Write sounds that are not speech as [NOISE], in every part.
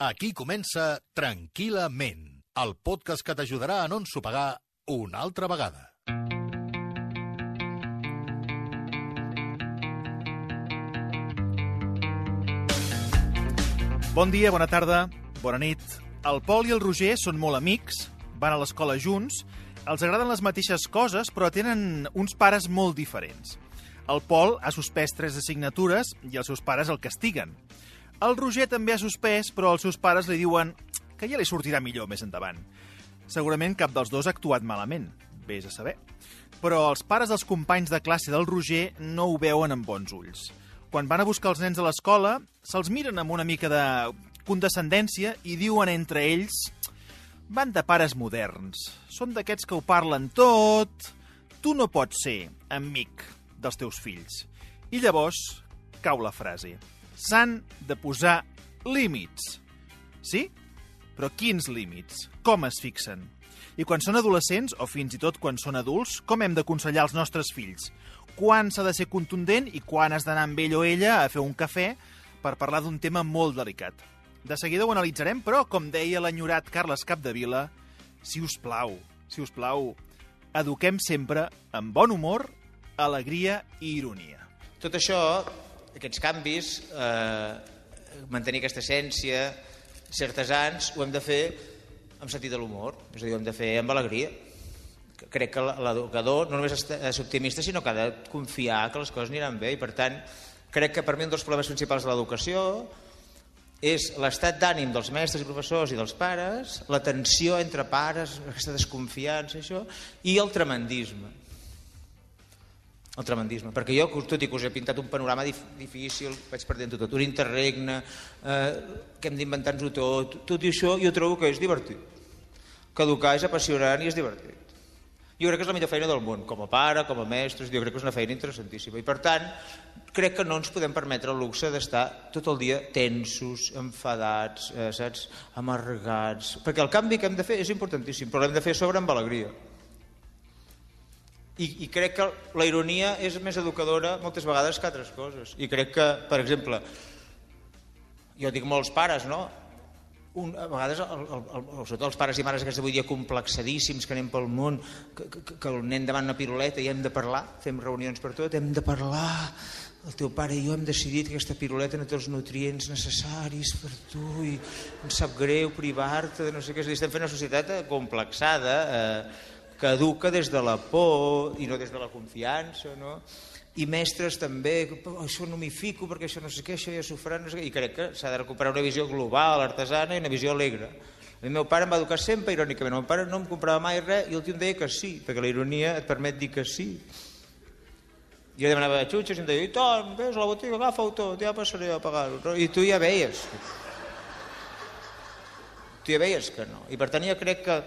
Aquí comença Tranquil·lament, el podcast que t'ajudarà a no ensopegar una altra vegada. Bon dia, bona tarda, bona nit. El Pol i el Roger són molt amics, van a l'escola junts, els agraden les mateixes coses, però tenen uns pares molt diferents. El Pol ha suspès tres assignatures i els seus pares el castiguen. El Roger també ha suspès, però els seus pares li diuen que ja li sortirà millor més endavant. Segurament cap dels dos ha actuat malament, vés a saber. Però els pares dels companys de classe del Roger no ho veuen amb bons ulls. Quan van a buscar els nens a l'escola, se'ls miren amb una mica de condescendència i diuen entre ells van de pares moderns. Són d'aquests que ho parlen tot. Tu no pots ser amic dels teus fills. I llavors cau la frase. S'han de posar límits. Sí? Però quins límits? Com es fixen? I quan són adolescents, o fins i tot quan són adults, com hem d'aconsellar els nostres fills? Quan s'ha de ser contundent i quan has d'anar amb ell o ella a fer un cafè per parlar d'un tema molt delicat. De seguida ho analitzarem, però, com deia l'enyorat Carles Capdevila, si us plau, si us plau, eduquem sempre amb bon humor, alegria i ironia. Tot això, aquests canvis, eh, mantenir aquesta essència, ser artesans, ho hem de fer amb sentit de l'humor, és a dir, ho hem de fer amb alegria. Crec que l'educador no només és optimista, sinó que ha de confiar que les coses aniran bé, i per tant, crec que per mi un dels problemes principals de l'educació és l'estat d'ànim dels mestres i professors i dels pares, la tensió entre pares, aquesta desconfiança, això, i el tremendisme. El tremendisme. Perquè jo, tot i que us he pintat un panorama dif difícil, vaig perdent tot, un interregne, eh, que hem d'inventar-nos-ho tot, tot i això jo trobo que és divertit. Que educar és apassionant i és divertit. Jo crec que és la millor feina del món, com a pare, com a mestre, jo crec que és una feina interessantíssima. I per tant, crec que no ens podem permetre el luxe d'estar tot el dia tensos, enfadats, eh, saps, amargats, perquè el canvi que hem de fer és importantíssim, però l'hem de fer sobre amb alegria. I, I crec que la ironia és més educadora moltes vegades que altres coses. I crec que, per exemple, jo dic molts pares, no? un, a vegades el, el, el, sobretot els pares i mares aquests d'avui dia complexadíssims que anem pel món que, que, que el nen davant una piruleta i hem de parlar, fem reunions per tot hem de parlar, el teu pare i jo hem decidit que aquesta piruleta no té els nutrients necessaris per tu i em sap greu privar-te de no sé què, és dir, estem fent una societat complexada eh, que educa des de la por i no des de la confiança no? i mestres també, això no m'hi fico perquè això no sé què, això ja s'ho farà, no sé i crec que s'ha de recuperar una visió global, artesana i una visió alegre. El meu pare em va educar sempre irònicament, el meu pare no em comprava mai res i el tio em deia que sí, perquè la ironia et permet dir que sí. Jo demanava xutxes i em deia, i tant, vés a la botiga, agafa-ho tot, ja passaré a pagar-ho. I tu ja veies. Tu ja veies que no. I per tant jo crec que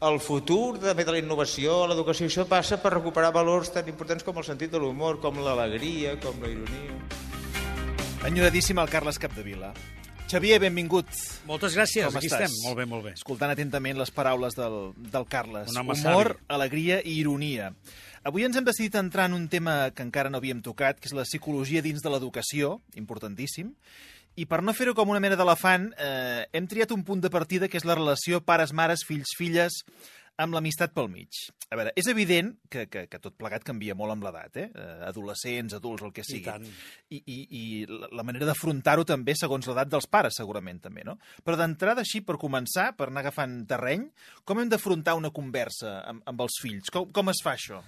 el futur de, de la innovació, l'educació, això passa per recuperar valors tan importants com el sentit de l'humor, com l'alegria, com la ironia. Enyoradíssim el Carles Capdevila. Xavier, benvingut. Moltes gràcies, Com aquí estàs? estem. Molt bé, molt bé. Escoltant atentament les paraules del, del Carles. Un home Humor, savi. alegria i ironia. Avui ens hem decidit entrar en un tema que encara no havíem tocat, que és la psicologia dins de l'educació, importantíssim, i per no fer-ho com una mena d'elefant, eh, hem triat un punt de partida que és la relació pares-mares, fills-filles, amb l'amistat pel mig. A veure, és evident que, que, que tot plegat canvia molt amb l'edat, eh? eh? Adolescents, adults, el que sigui. tant. I, i, i la manera d'afrontar-ho també segons l'edat dels pares, segurament, també, no? Però d'entrada, així, per començar, per anar agafant terreny, com hem d'afrontar una conversa amb, amb els fills? Com, com es fa això?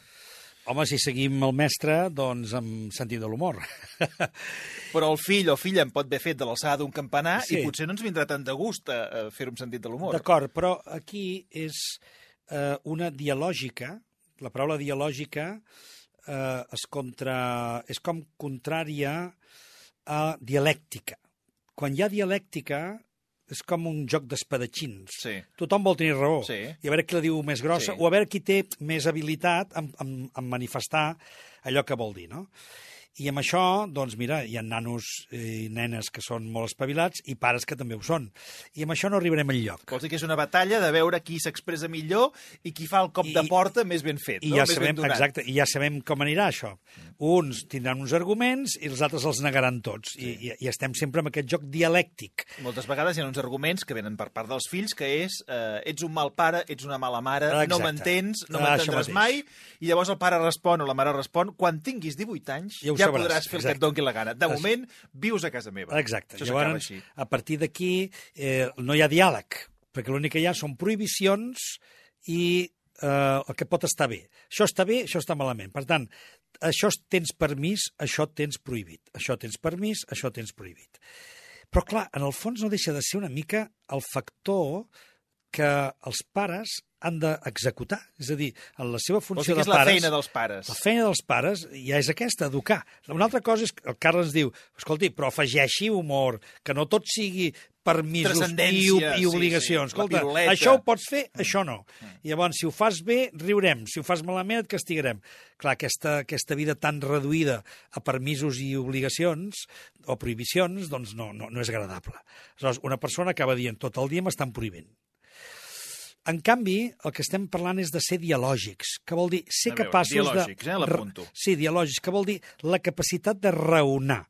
Home, si seguim el mestre, doncs amb sentit de l'humor. [LAUGHS] Però el fill o filla en pot haver fet de l'alçada d'un campanar Sí. i potser no ens vindrà tant de gust a, a fer-ho amb sentit de l'humor. D'acord, però aquí és eh, una dialògica, la paraula dialògica eh, és, contra, és com contrària a dialèctica. Quan hi ha dialèctica és com un joc d'espadatxins. Sí. Tothom vol tenir raó. Sí. I a veure qui la diu més grossa, Sí. o a veure qui té més habilitat en, en, en manifestar allò que vol dir, no? I amb això, doncs mira, hi ha nanos i nenes que són molt espavilats i pares que també ho són. I amb això no arribarem enlloc. Vols dir que és una batalla de veure qui s'expressa millor i qui fa el cop I- de porta més ben fet, I no? ja més sabem, ben exacte, i ja sabem com anirà això. Uns tindran uns arguments i els altres els negaran tots. I, i, I estem sempre amb aquest joc dialèctic. Moltes vegades hi ha uns arguments que venen per part dels fills que és eh, ets un mal pare, ets una mala mare, Exacte. no m'entens, no m'entendràs mai, i llavors el pare respon o la mare respon, quan tinguis 18 anys Ja ho ja sabràs, podràs fer el que et doni la gana. De moment, vius a casa meva. Exacte. Això Llavors, així. a partir d'aquí eh, no hi ha diàleg, perquè l'únic que hi ha són prohibicions i eh, el que pot estar bé. Això està bé, això està malament. Per tant, això tens permís, això tens prohibit. Això tens permís, això tens prohibit. Però, clar, en el fons no deixa de ser una mica el factor que els pares han d'executar. És a dir, en la seva funció dir que de és la pares... feina dels pares. La feina dels pares ja és aquesta, educar. Una altra cosa és que el Carles diu, escolti, però afegeixi humor, que no tot sigui permisos i, i sí, obligacions. sí, la Escolta, això ho pots fer, això no. I llavors, si ho fas bé, riurem. Si ho fas malament, et castigarem. Clar, aquesta, aquesta vida tan reduïda a permisos i obligacions o prohibicions, doncs no, no, no és agradable. Aleshores, una persona acaba dient tot el dia m'estan prohibint. En canvi, el que estem parlant és de ser dialògics, que vol dir ser A veure, capaços dialògics, de... eh, l'apunto. Sí, dialògics, que vol dir la capacitat de raonar.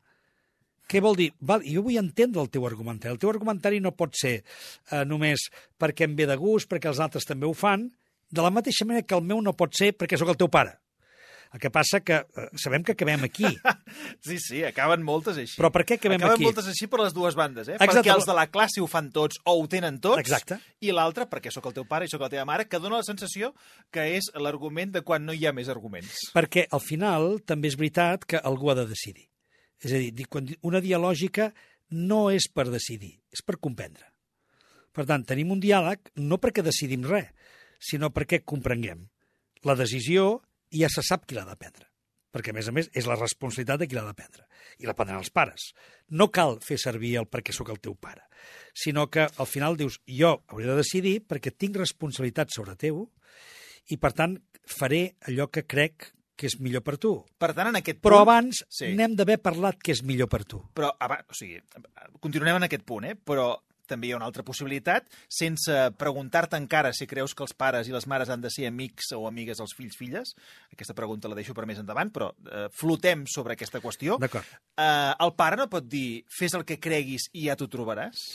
Què vol dir? Val, jo vull entendre el teu argumentari. El teu argumentari no pot ser eh, només perquè em ve de gust, perquè els altres també ho fan, de la mateixa manera que el meu no pot ser perquè sóc el teu pare. El que passa que eh, sabem que acabem aquí. [LAUGHS] Sí, sí, acaben moltes així. Però per què acabem acaben aquí? moltes així per les dues bandes, eh? Exacte. Perquè els de la classe ho fan tots o ho tenen tots, Exacte. i l'altre perquè sóc el teu pare i sóc la teva mare, que dona la sensació que és l'argument de quan no hi ha més arguments. Perquè al final també és veritat que algú ha de decidir. És a dir, di- quan una dialògica no és per decidir, és per comprendre. Per tant, tenim un diàleg no perquè decidim res, sinó perquè comprenguem. La decisió ja se sap qui l'ha de prendre. Perquè, a més a més, és la responsabilitat de qui l'ha de prendre. I la prendran els pares. No cal fer servir el perquè sóc el teu pare, sinó que al final dius jo hauré de decidir perquè tinc responsabilitat sobre teu i, per tant, faré allò que crec que és millor per tu. Per tant, en aquest Però punt... abans Sí. n'hem d'haver parlat que és millor per tu. Però, abans, o sigui, continuem en aquest punt, eh? Però també hi ha una altra possibilitat, sense preguntar-te encara si creus que els pares i les mares han de ser amics o amigues dels fills-filles. Aquesta pregunta la deixo per més endavant, però eh, flotem sobre aquesta qüestió. D'acord. Eh, el pare no pot dir fes el que creguis i ja t'ho trobaràs?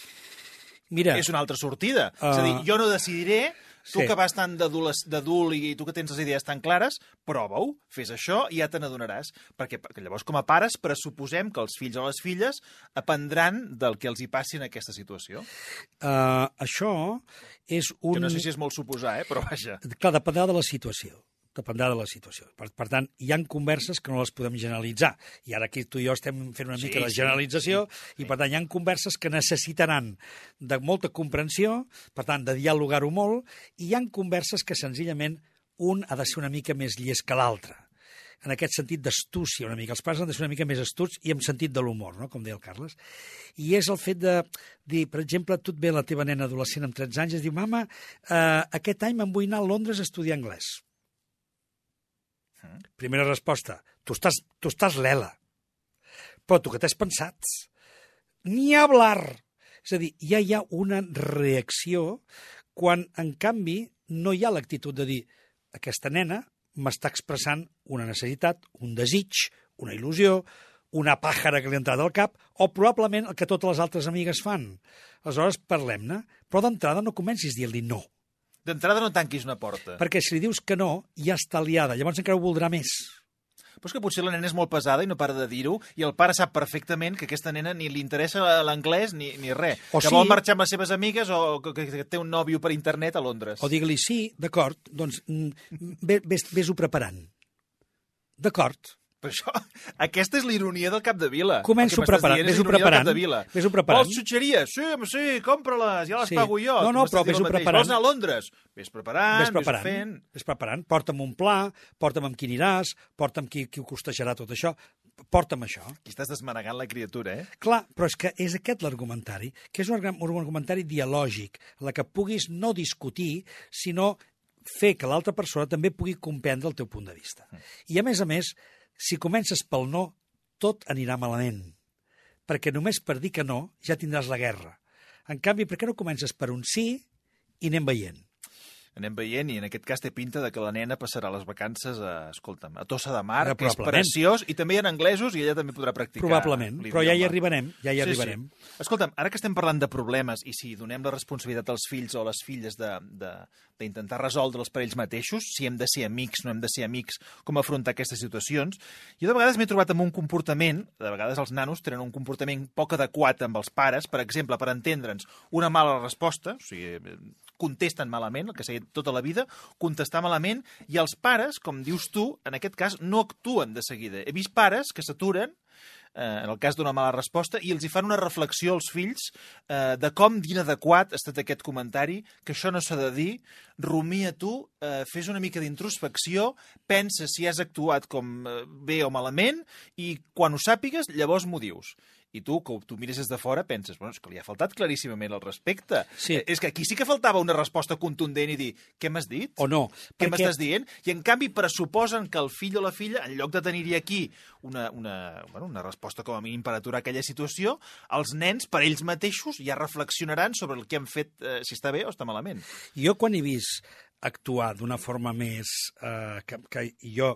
Mira, És una altra sortida. Uh... És a dir, Ah. jo no decidiré, tu Sí. que vas tan d'adules- d'adult i tu que tens les idees tan clares, prova-ho, fes això i ja te n'adonaràs. Perquè, perquè llavors, com a pares, pressuposem que els fills o les filles aprendran del que els hi passi en aquesta situació. uh, això és un... Que no sé si és molt suposar, eh? però vaja. Clar, dependrà de la situació. Dependrà de la situació. Per, per tant, hi han converses que no les podem generalitzar. I ara aquí tu i jo estem fent una Sí, mica de sí, generalització i, per tant, hi han converses que necessitaran de molta comprensió, per tant, de dialogar-ho molt, i hi han converses que senzillament un ha de ser una mica més llest que l'altre en aquest sentit d'astúcia una mica. Els pares han de ser una mica més astuts i amb sentit de l'humor, no? com deia el Carles. I és el fet de dir, per exemple, tu et ve la teva nena adolescent amb 13 anys i es diu, mama, eh, aquest any me'n vull anar a Londres a estudiar anglès. Primera resposta, tu estàs, tu estàs lela. Però tu què t'has pensat? Ni hablar! És a dir, ja hi ha una reacció quan, en canvi, no hi ha l'actitud de dir aquesta nena m'està expressant una necessitat, un desig, una il·lusió, una pàjara que li ha entrat al cap, o probablement el que totes les altres amigues fan. Aleshores, parlem-ne, però d'entrada no comencis dir-li no, D'entrada no tanquis una porta. perquè si li dius que no, ja està liada, llavors encara ho voldrà més. Però és que potser la nena és molt pesada i no para de dir-ho, i el pare sap perfectament que aquesta nena ni li interessa l'anglès ni, ni res. O que sí. vol marxar amb les seves amigues o que, que, té un nòvio per internet a Londres. O digue-li, sí, d'acord, doncs mm, ves-ho preparant. D'acord, Per això, [LAUGHS] aquesta és l'ironia del cap de vila. Començo preparant, del preparant, Cap de vila. ves-ho preparant. Vols xutxeries? Sí, sí, compra-les, ja les Sí. pago jo. No, no, però mateix. preparant. Vols anar a Londres? Ves preparant, ves preparant, fent... ves preparant. Porta'm un pla, porta'm amb qui aniràs, porta'm qui, qui ho costejarà tot això, porta'm això. Aquí estàs desmanegant la criatura, eh? Clar, però és que és aquest l'argumentari, que és un, argu- un argumentari dialògic, la que puguis no discutir, sinó fer que l'altra persona també pugui comprendre el teu punt de vista. I, a més a més, si comences pel no, tot anirà malament. Perquè només per dir que no ja tindràs la guerra. En canvi, per què no comences per un sí i anem veient? Anem veient i en aquest cas té pinta de que la nena passarà les vacances a, escolta'm, a Tossa de Mar, que és preciós, i també hi ha anglesos i ella també podrà practicar. Probablement, però ja hi arribarem, ja hi Sí, sí. arribarem. Escolta'm, ara que estem parlant de problemes i si donem la responsabilitat als fills o a les filles d'intentar resoldre'ls per ells mateixos, si hem de ser amics, no hem de ser amics, com afrontar aquestes situacions, jo de vegades m'he trobat amb un comportament, de vegades els nanos tenen un comportament poc adequat amb els pares, per exemple, per entendre'ns una mala resposta, o sigui, contesten malament, el que s'ha dit tota la vida, contestar malament, i els pares, com dius tu, en aquest cas, no actuen de seguida. He vist pares que s'aturen eh, en el cas d'una mala resposta, i els hi fan una reflexió als fills eh, de com d'inadequat ha estat aquest comentari, que això no s'ha de dir, rumia tu, eh, fes una mica d'introspecció, pensa si has actuat com eh, bé o malament, i quan ho sàpigues, llavors m'ho dius. I tu, que tu mires des de fora, penses, bueno, és que li ha faltat claríssimament el respecte. Sí. Eh, És que aquí sí que faltava una resposta contundent i dir, què m'has dit? O no. Què perquè- m'estàs dient? I en canvi pressuposen que el fill o la filla, en lloc de tenir-hi aquí una, una, bueno, una resposta com a mínim per aturar aquella situació, els nens, per ells mateixos, ja reflexionaran sobre el que han fet, eh, si està bé o està malament. Jo quan he vist actuar d'una forma més... Eh, que, que jo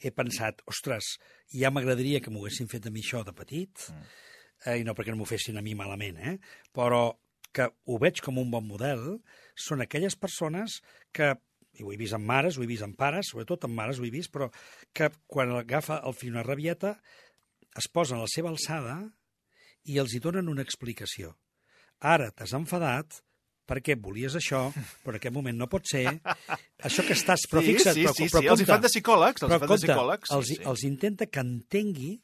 he pensat, ostres, ja m'agradaria que m'ho haguessin fet a mi això de petit, eh, i no perquè no m'ho fessin a mi malament, eh? però que ho veig com un bon model, són aquelles persones que, i ho he vist amb mares, ho he vist amb pares, sobretot amb mares ho he vist, però que quan agafa el fill una rabieta es posen a la seva alçada i els hi donen una explicació. Ara t'has enfadat perquè volies això, però en aquest moment no pot ser. Això que estàs... Però sí, fixa't, sí, però, sí, però sí, els hi compte, fan de psicòlegs, els fan de compte, psicòlegs. els, sí, sí. els intenta que entengui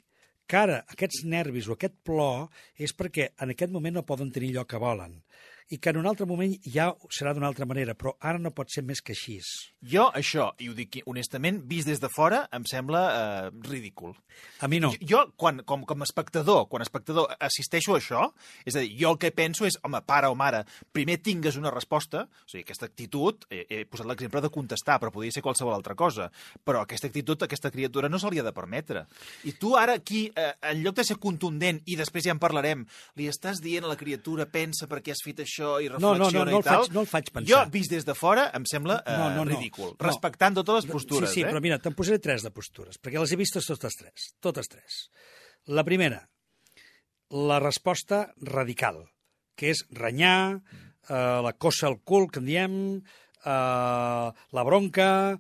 que ara aquests nervis o aquest plor és perquè en aquest moment no poden tenir allò que volen i que en un altre moment ja serà d'una altra manera, però ara no pot ser més que així. Jo, això, i ho dic honestament, vist des de fora, em sembla eh, ridícul. A mi no. Jo, jo quan, com, com a espectador, quan a espectador assisteixo a això, és a dir, jo el que penso és, home, pare o mare, primer tingues una resposta, o sigui, aquesta actitud, he, he posat l'exemple de contestar, però podria ser qualsevol altra cosa, però aquesta actitud, aquesta criatura no se li ha de permetre. I tu ara aquí, eh, en lloc de ser contundent, i després ja en parlarem, li estàs dient a la criatura, pensa per què has fet això i No, no, no, reflexiona no i tal. faig- no el faig pensar. Jo, vist des de fora, em sembla eh, No, no, no. ridícul. No. Respectant totes les postures, sí, sí, eh? però mira, te'n posaré tres de postures, perquè les he vistes totes tres, totes tres. La primera, la resposta radical, que és renyar, eh, la cossa al cul, que en diem, eh, la bronca,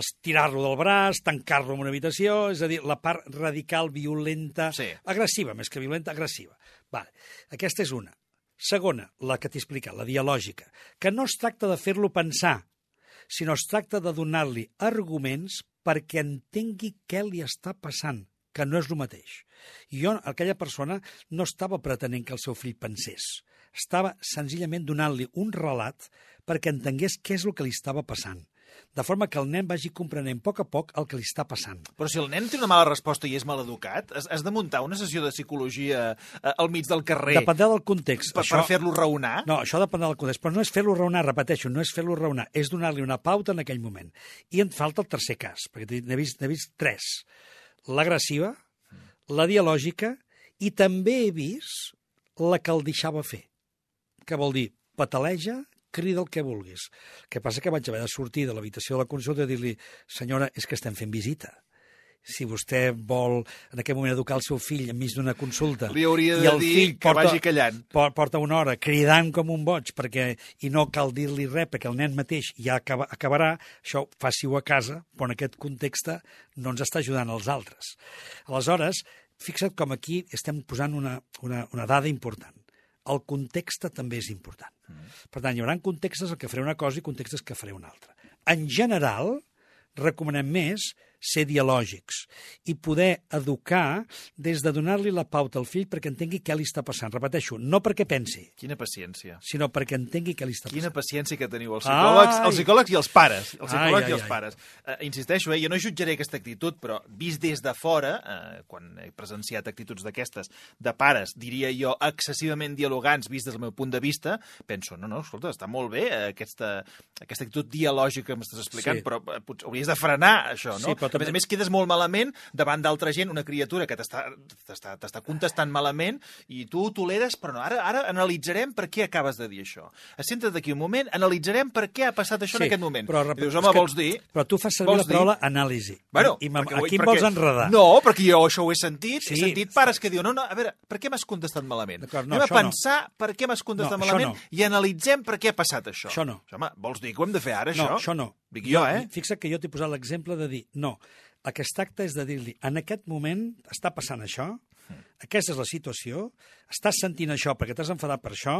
estirar-lo del braç, tancar-lo en una habitació, és a dir, la part radical, violenta, Sí. agressiva, més que violenta, agressiva. Vale. Aquesta és una. Segona, la que t'he explicat, la dialògica, que no es tracta de fer-lo pensar, sinó es tracta de donar-li arguments perquè entengui què li està passant, que no és el mateix. I jo, aquella persona, no estava pretenent que el seu fill pensés. Estava senzillament donant-li un relat perquè entengués què és el que li estava passant. De forma que el nen vagi comprenent a poc a poc el que li està passant. Però si el nen té una mala resposta i és mal educat, has, has de muntar una sessió de psicologia eh, al mig del carrer Dependrà del context. per, per fer-lo raonar? No, això depèn del context, però no és fer-lo raonar, repeteixo, no és fer-lo raonar, és donar-li una pauta en aquell moment. I en falta el tercer cas, perquè n'he vist, vist tres. L'agressiva, la dialògica i també he vist la que el deixava fer, que vol dir pataleja, crida el que vulguis. El que passa que vaig haver de sortir de l'habitació de la consulta i dir-li senyora, és que estem fent visita. Si vostè vol en aquest moment educar el seu fill enmig d'una consulta Li hauria i de el dir fill que vagi callant. por- porta una hora cridant com un boig perquè, i no cal dir-li res perquè el nen mateix ja acaba, acabarà, això faci-ho a casa, però en aquest context no ens està ajudant als altres. Aleshores, fixa't com aquí estem posant una, una, una dada important. El context també és important. Per tant, hi haurà contextes en què faré una cosa i contextes que faré una altra. En general, recomanem més ser dialògics i poder educar des de donar-li la pauta al fill perquè entengui què li està passant. Repeteixo, no perquè pensi, Quina paciència. sinó perquè entengui què li està Quina passant. paciència que teniu els psicòlegs, Ai! els psicòlegs i els pares. Els Ai, psicòlegs ai, i els ai. pares. Uh, insisteixo, eh, jo no jutjaré aquesta actitud, però vist des de fora, uh, quan he presenciat actituds d'aquestes, de pares, diria jo, excessivament dialogants, vist des del meu punt de vista, penso, no, no, escolta, està molt bé eh, aquesta, aquesta actitud dialògica que m'estàs explicant, Sí. però potser hauries de frenar això, no? Sí, però A també- més a més, quedes molt malament davant d'altra gent, una criatura que t'està contestant malament i tu ho toleres, però no, ara, ara analitzarem per què acabes de dir això. Assenta't d'aquí un moment, analitzarem per què ha passat això en aquest moment. Però, I dius, home, que- vols dir... Però tu fas servir la paraula anàlisi. Bueno, I, perquè aquí em perquè- vols enredar. No, perquè jo això ho he sentit. Sí. He sentit pares que diuen, no, no, a veure, per què m'has contestat malament? No, Anem a això no. pensar per què m'has contestat No, malament no. i analitzem per què ha passat això. Això no. Home, vols dir que ho hem de fer ara, No, això? això no. Dic jo, eh? Fixa't que jo t'he posat l'exemple de dir, no, el que es tracta és de dir-li, en aquest moment està passant això, aquesta és la situació, estàs sentint això perquè t'has enfadat per això,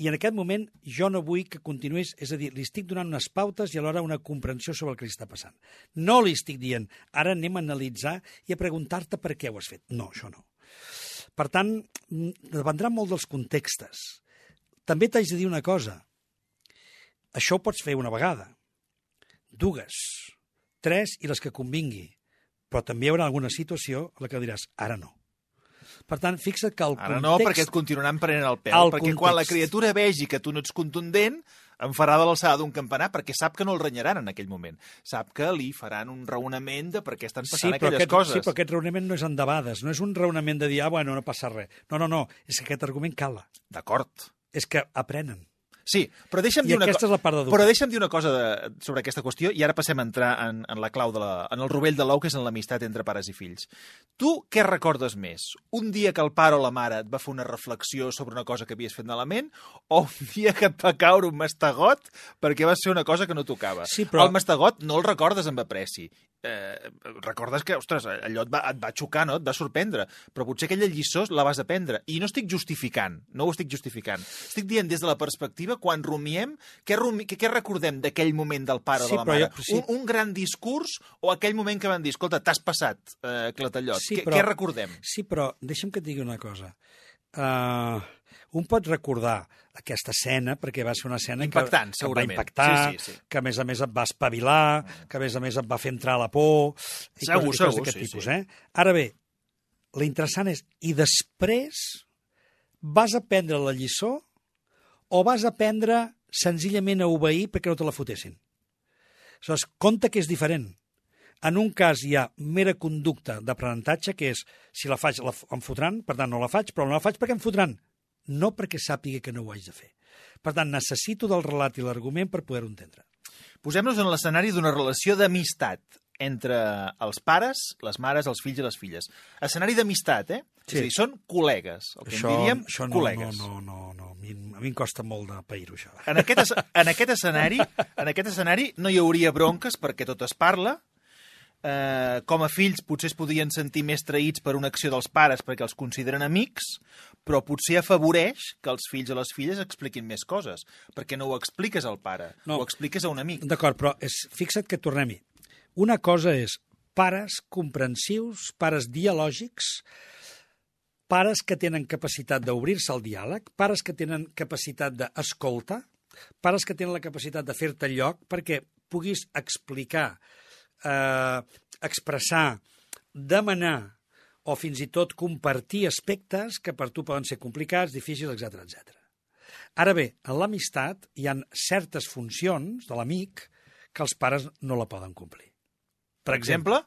i en aquest moment jo no vull que continuïs, és a dir, li estic donant unes pautes i alhora una comprensió sobre el que li està passant. No li estic dient, ara anem a analitzar i a preguntar-te per què ho has fet. No, això no. Per tant, mm, dependrà molt dels contextes. També t'haig de dir una cosa. Això ho pots fer una vegada, dues, tres i les que convingui. Però també hi haurà alguna situació en la que diràs, ara no. Per tant, fixa't que el Ara context... no, perquè et continuaran prenent el pèl. El perquè quan la context. criatura vegi que tu no ets contundent, em farà de l'alçada d'un campanar, perquè sap que no el renyaran en aquell moment. Sap que li faran un raonament de per què estan passant Sí aquelles aquest, coses. sí, però aquest raonament no és endebades, no és un raonament de dir, ah, bueno, no passa res. No, no, no, és que aquest argument cala. D'acord. És que aprenen. Sí, però deixa'm I dir una aquesta és la part de dubte. Però deixa'm dir una cosa de, sobre aquesta qüestió i ara passem a entrar en, en la clau de la, en el rovell de l'ou, que és en l'amistat entre pares i fills. Tu què recordes més? Un dia que el pare o la mare et va fer una reflexió sobre una cosa que havies fet malament o un dia que et va caure un mastegot perquè vas fer una cosa que no tocava? Sí, però- El mastegot no el recordes amb apreci. Eh, recordes que, ostres, allò et va, et va xocar, no? et va sorprendre, però potser aquella lliçó la vas aprendre. I no estic justificant, no ho estic justificant. Estic dient des de la perspectiva, quan rumiem, què, rumi, què, què recordem d'aquell moment del pare o Sí, de la mare? jo- sí. un, un gran discurs o aquell moment que van dir, escolta, t'has passat, eh, Clatallot. Sí, què, però- què recordem? Sí, però deixa'm que et digui una cosa. Uh, un pot recordar aquesta escena, perquè va ser una escena Impactant, que, que va impactar, Sí, sí, sí. que a més a més et va espavilar, que a més a més et va fer entrar a la por, i Segur, coses, segur, d'aquest sí, tipus. sí. Eh? Ara bé, l'interessant és, i després vas aprendre la lliçó o vas aprendre senzillament a obeir perquè no te la fotessin? Aleshores, compte que és diferent. En un cas hi ha mera conducta d'aprenentatge, que és, si la faig, la, em fotran, per tant no la faig, però no la faig perquè em fotran. No perquè sàpiga que no ho haig de fer. Per tant, necessito del relat i l'argument per poder-ho entendre. Posem-nos en l'escenari d'una relació d'amistat entre els pares, les mares, els fills i les filles. Escenari d'amistat, eh? És Sí. a dir, són col·legues, el que en diríem això no, col·legues. no, no, no, no. A mi, a mi em costa molt de pair-ho, això. En aquest, es- en aquest escenari, en aquest escenari no hi hauria bronques perquè tot es parla. Eh, com a fills potser es podrien sentir més traïts per una acció dels pares perquè els consideren amics, però potser afavoreix que els fills o les filles expliquin més coses, perquè no ho expliques al pare, No. ho expliques a un amic. D'acord, però és, fixa't que tornem-hi. Una cosa és pares comprensius, pares dialògics, pares que tenen capacitat d'obrir-se al diàleg, pares que tenen capacitat d'escolta, pares que tenen la capacitat de fer-te lloc perquè puguis explicar, eh, expressar, demanar o fins i tot compartir aspectes que per tu poden ser complicats, difícils, etc etc. Ara bé, en l'amistat hi han certes funcions de l'amic que els pares no la poden complir. Per exemple,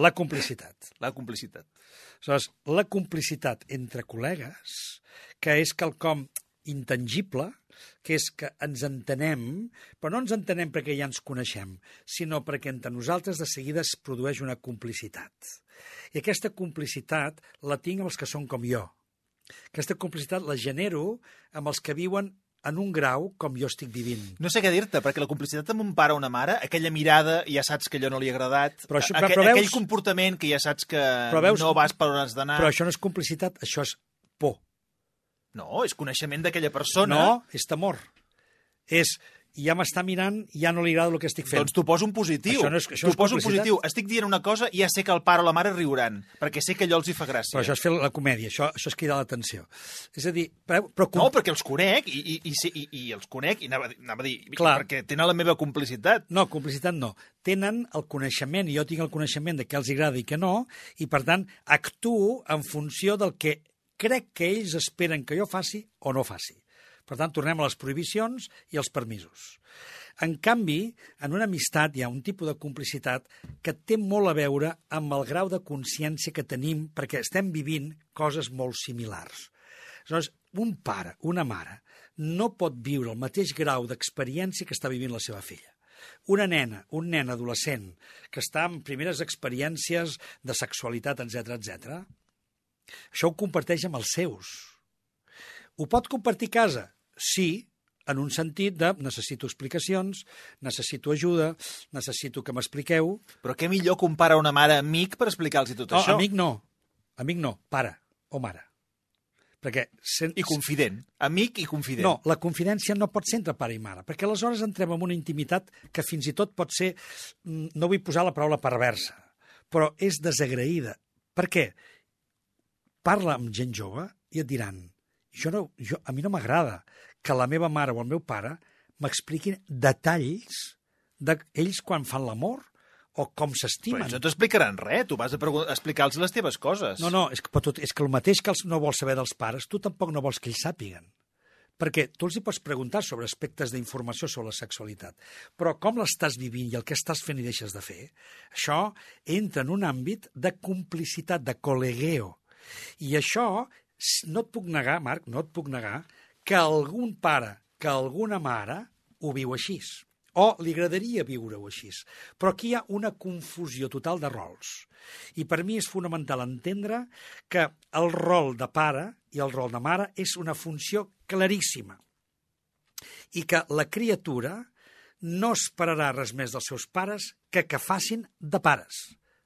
la complicitat. [LAUGHS] la complicitat. Aleshores, la complicitat entre col·legues, que és quelcom intangible, que és que ens entenem, però no ens entenem perquè ja ens coneixem, sinó perquè entre nosaltres de seguida es produeix una complicitat. I aquesta complicitat la tinc amb els que són com jo. Aquesta complicitat la genero amb els que viuen en un grau com jo estic vivint. No sé què dir-te, perquè la complicitat amb un pare o una mare, aquella mirada, ja saps que allò no li ha agradat, Però això- aquell, però veus- aquell comportament que ja saps que veus- no vas per on has d'anar... Però això no és complicitat, això és por. No, és coneixement d'aquella persona. No, és temor. És, ja m'està mirant, ja no li agrada el que estic fent. Doncs t'ho poso un positiu. Això no és- això t'ho poso un positiu. Estic dient una cosa i ja sé que el pare o la mare riuran, perquè sé que allò els hi fa gràcia. Però això és fer la comèdia, això, això és cridar l'atenció. És a dir, però, però No, perquè els conec, i, i, i, i, i els conec, i anava, anava a dir, Clar. perquè tenen la meva complicitat. No, complicitat no. Tenen el coneixement, i jo tinc el coneixement de què els agrada i què no, i per tant actuo en funció del que crec que ells esperen que jo faci o no faci. Per tant, tornem a les prohibicions i als permisos. En canvi, en una amistat hi ha un tipus de complicitat que té molt a veure amb el grau de consciència que tenim perquè estem vivint coses molt similars. Aleshores, un pare, una mare, no pot viure el mateix grau d'experiència que està vivint la seva filla. Una nena, un nen adolescent, que està en primeres experiències de sexualitat, etc etc, això ho comparteix amb els seus. Ho pot compartir a casa? Sí, en un sentit de necessito explicacions, necessito ajuda, necessito que m'expliqueu... Però què millor compara una mare amic per explicar-los tot no, això? amic no. Amic no, pare o mare. Perquè... Sen... I confident. Amic i confident. No, la confidència no pot ser entre pare i mare, perquè aleshores entrem en una intimitat que fins i tot pot ser, mm, no vull posar la paraula perversa, però és desagraïda. Per què? Parla amb gent jove i et diran jo no, jo, a mi no m'agrada que la meva mare o el meu pare m'expliquin detalls d'ells quan fan l'amor o com s'estimen. Però ells no t'explicaran res, tu vas a explicar-los les teves coses. No, no, és que, tot, és que el mateix que els no vols saber dels pares, tu tampoc no vols que ells sàpiguen. Perquè tu els hi pots preguntar sobre aspectes d'informació sobre la sexualitat, però com l'estàs vivint i el que estàs fent i deixes de fer, això entra en un àmbit de complicitat, de col·legueo. I això, no et puc negar, Marc, no et puc negar, que algun pare, que alguna mare ho viu així o li agradaria viure-ho així. Però aquí hi ha una confusió total de rols. I per mi és fonamental entendre que el rol de pare i el rol de mare és una funció claríssima i que la criatura no esperarà res més dels seus pares que que facin de pares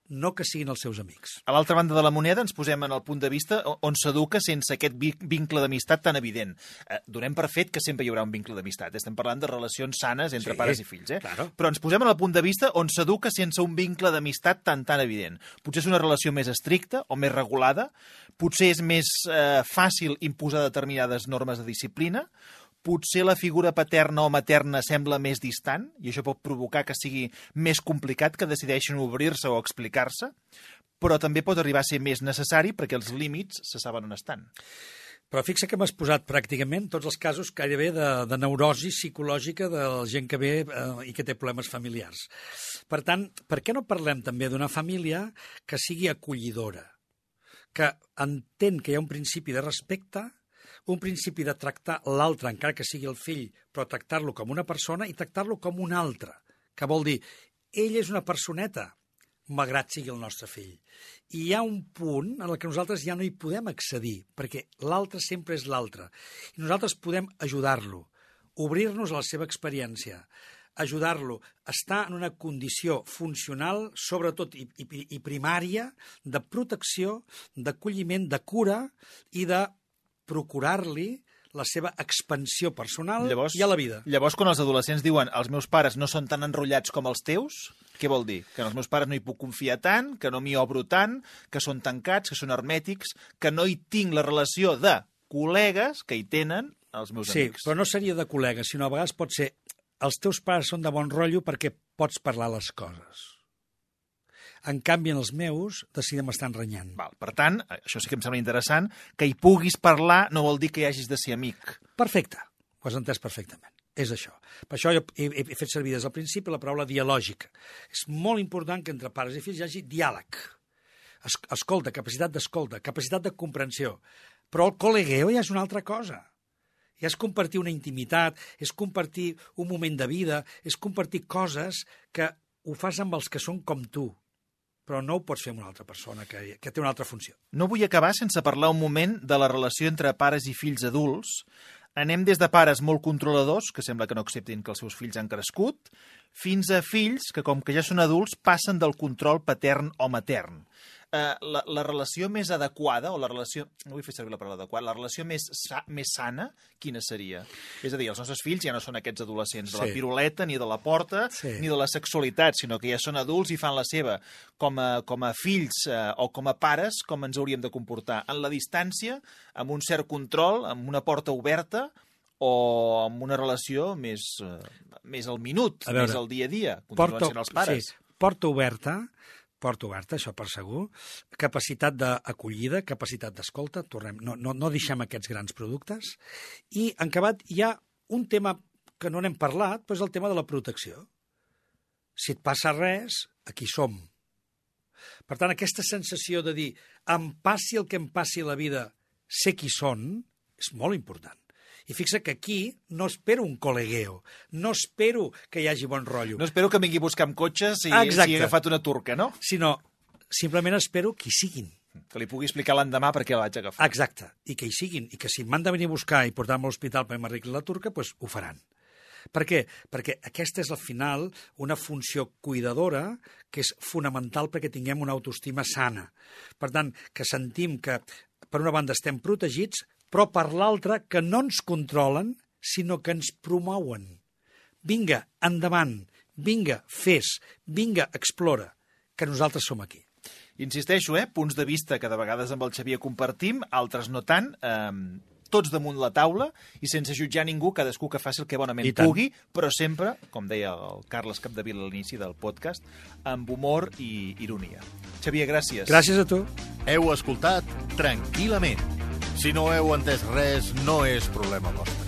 no que siguin els seus amics. A l'altra banda de la moneda ens posem en el punt de vista on s'educa sense aquest vincle d'amistat tan evident. Eh, donem per fet que sempre hi haurà un vincle d'amistat. Estem parlant de relacions sanes entre sí, pares i fills. Eh? Claro. Però ens posem en el punt de vista on s'educa sense un vincle d'amistat tan tan evident. Potser és una relació més estricta o més regulada, potser és més eh, fàcil imposar determinades normes de disciplina, potser la figura paterna o materna sembla més distant, i això pot provocar que sigui més complicat que decideixin obrir-se o explicar-se, però també pot arribar a ser més necessari perquè els límits se saben on estan. Però fixa que m'has posat pràcticament tots els casos gairebé de, de neurosi psicològica de la gent que ve eh, i que té problemes familiars. Per tant, per què no parlem també d'una família que sigui acollidora, que entén que hi ha un principi de respecte un principi de tractar l'altre, encara que sigui el fill, però tractar-lo com una persona i tractar-lo com un altre, que vol dir, ell és una personeta, malgrat sigui el nostre fill. I hi ha un punt en el que nosaltres ja no hi podem accedir, perquè l'altre sempre és l'altre. I nosaltres podem ajudar-lo, obrir-nos a la seva experiència, ajudar-lo estar en una condició funcional, sobretot i, i, i primària, de protecció, d'acolliment, de cura i de procurar-li la seva expansió personal llavors, i a la vida. Llavors, quan els adolescents diuen els meus pares no són tan enrotllats com els teus, què vol dir? Que els meus pares no hi puc confiar tant, que no m'hi obro tant, que són tancats, que són hermètics, que no hi tinc la relació de col·legues que hi tenen els meus sí, amics. Sí, però no seria de col·legues, sinó a vegades pot ser els teus pares són de bon rotllo perquè pots parlar les coses en canvi, en els meus, decidem estar enrenyant. Val. Per tant, això sí que em sembla interessant, que hi puguis parlar no vol dir que hi hagis de ser amic. Perfecte, ho has entès perfectament. És això. Per això jo he, he fet servir des del principi la paraula dialògica. És molt important que entre pares i fills hi hagi diàleg. Es, escolta, capacitat d'escolta, capacitat de comprensió. Però el col·legueo ja és una altra cosa. Ja és compartir una intimitat, és compartir un moment de vida, és compartir coses que ho fas amb els que són com tu, però no ho pots fer amb una altra persona que, que té una altra funció. No vull acabar sense parlar un moment de la relació entre pares i fills adults. Anem des de pares molt controladors, que sembla que no acceptin que els seus fills han crescut, fins a fills que, com que ja són adults, passen del control patern o matern eh, la, la relació més adequada, o la relació, no vull fer servir la paraula adequada, la relació més, sa, més sana, quina seria? És a dir, els nostres fills ja no són aquests adolescents de la piruleta, ni de la porta, sí. ni de la sexualitat, sinó que ja són adults i fan la seva. Com a, com a fills eh, o com a pares, com ens hauríem de comportar? En la distància, amb un cert control, amb una porta oberta, o amb una relació més, eh, més al minut, veure, més al dia a dia, continuen porta, sent els pares. Sí, porta oberta, porta oberta, això per segur, capacitat d'acollida, capacitat d'escolta, tornem, no, no, no deixem aquests grans productes, i en acabat hi ha un tema que no n'hem parlat, però és el tema de la protecció. Si et passa res, aquí som. Per tant, aquesta sensació de dir em passi el que em passi la vida, sé qui són, és molt important. I fixa que aquí no espero un col·legueo, no espero que hi hagi bon rotllo, No espero que vingui a buscar amb cotxes i Exacte. si he agafat una turca, no? sinó simplement espero que hi siguin. Que li pugui explicar l'endemà per què la vaig agafar. Exacte, i que hi siguin, i que si m'han de venir a buscar i portar-me a l'hospital per m'arregli la turca, doncs ho faran. Per què? Perquè aquesta és al final una funció cuidadora que és fonamental perquè tinguem una autoestima sana. Per tant, que sentim que per una banda estem protegits, però per l'altra que no ens controlen, sinó que ens promouen. Vinga, endavant, vinga, fes, vinga, explora, que nosaltres som aquí. Insisteixo, eh? punts de vista que de vegades amb el Xavier compartim, altres no tant, eh, tots damunt la taula i sense jutjar ningú, cadascú que faci el que bonament I tant. pugui, però sempre, com deia el Carles Capdevila a l'inici del podcast, amb humor i ironia. Xavier, gràcies. Gràcies a tu. Heu escoltat tranquil·lament. Si no heu entès res, no és problema vostre.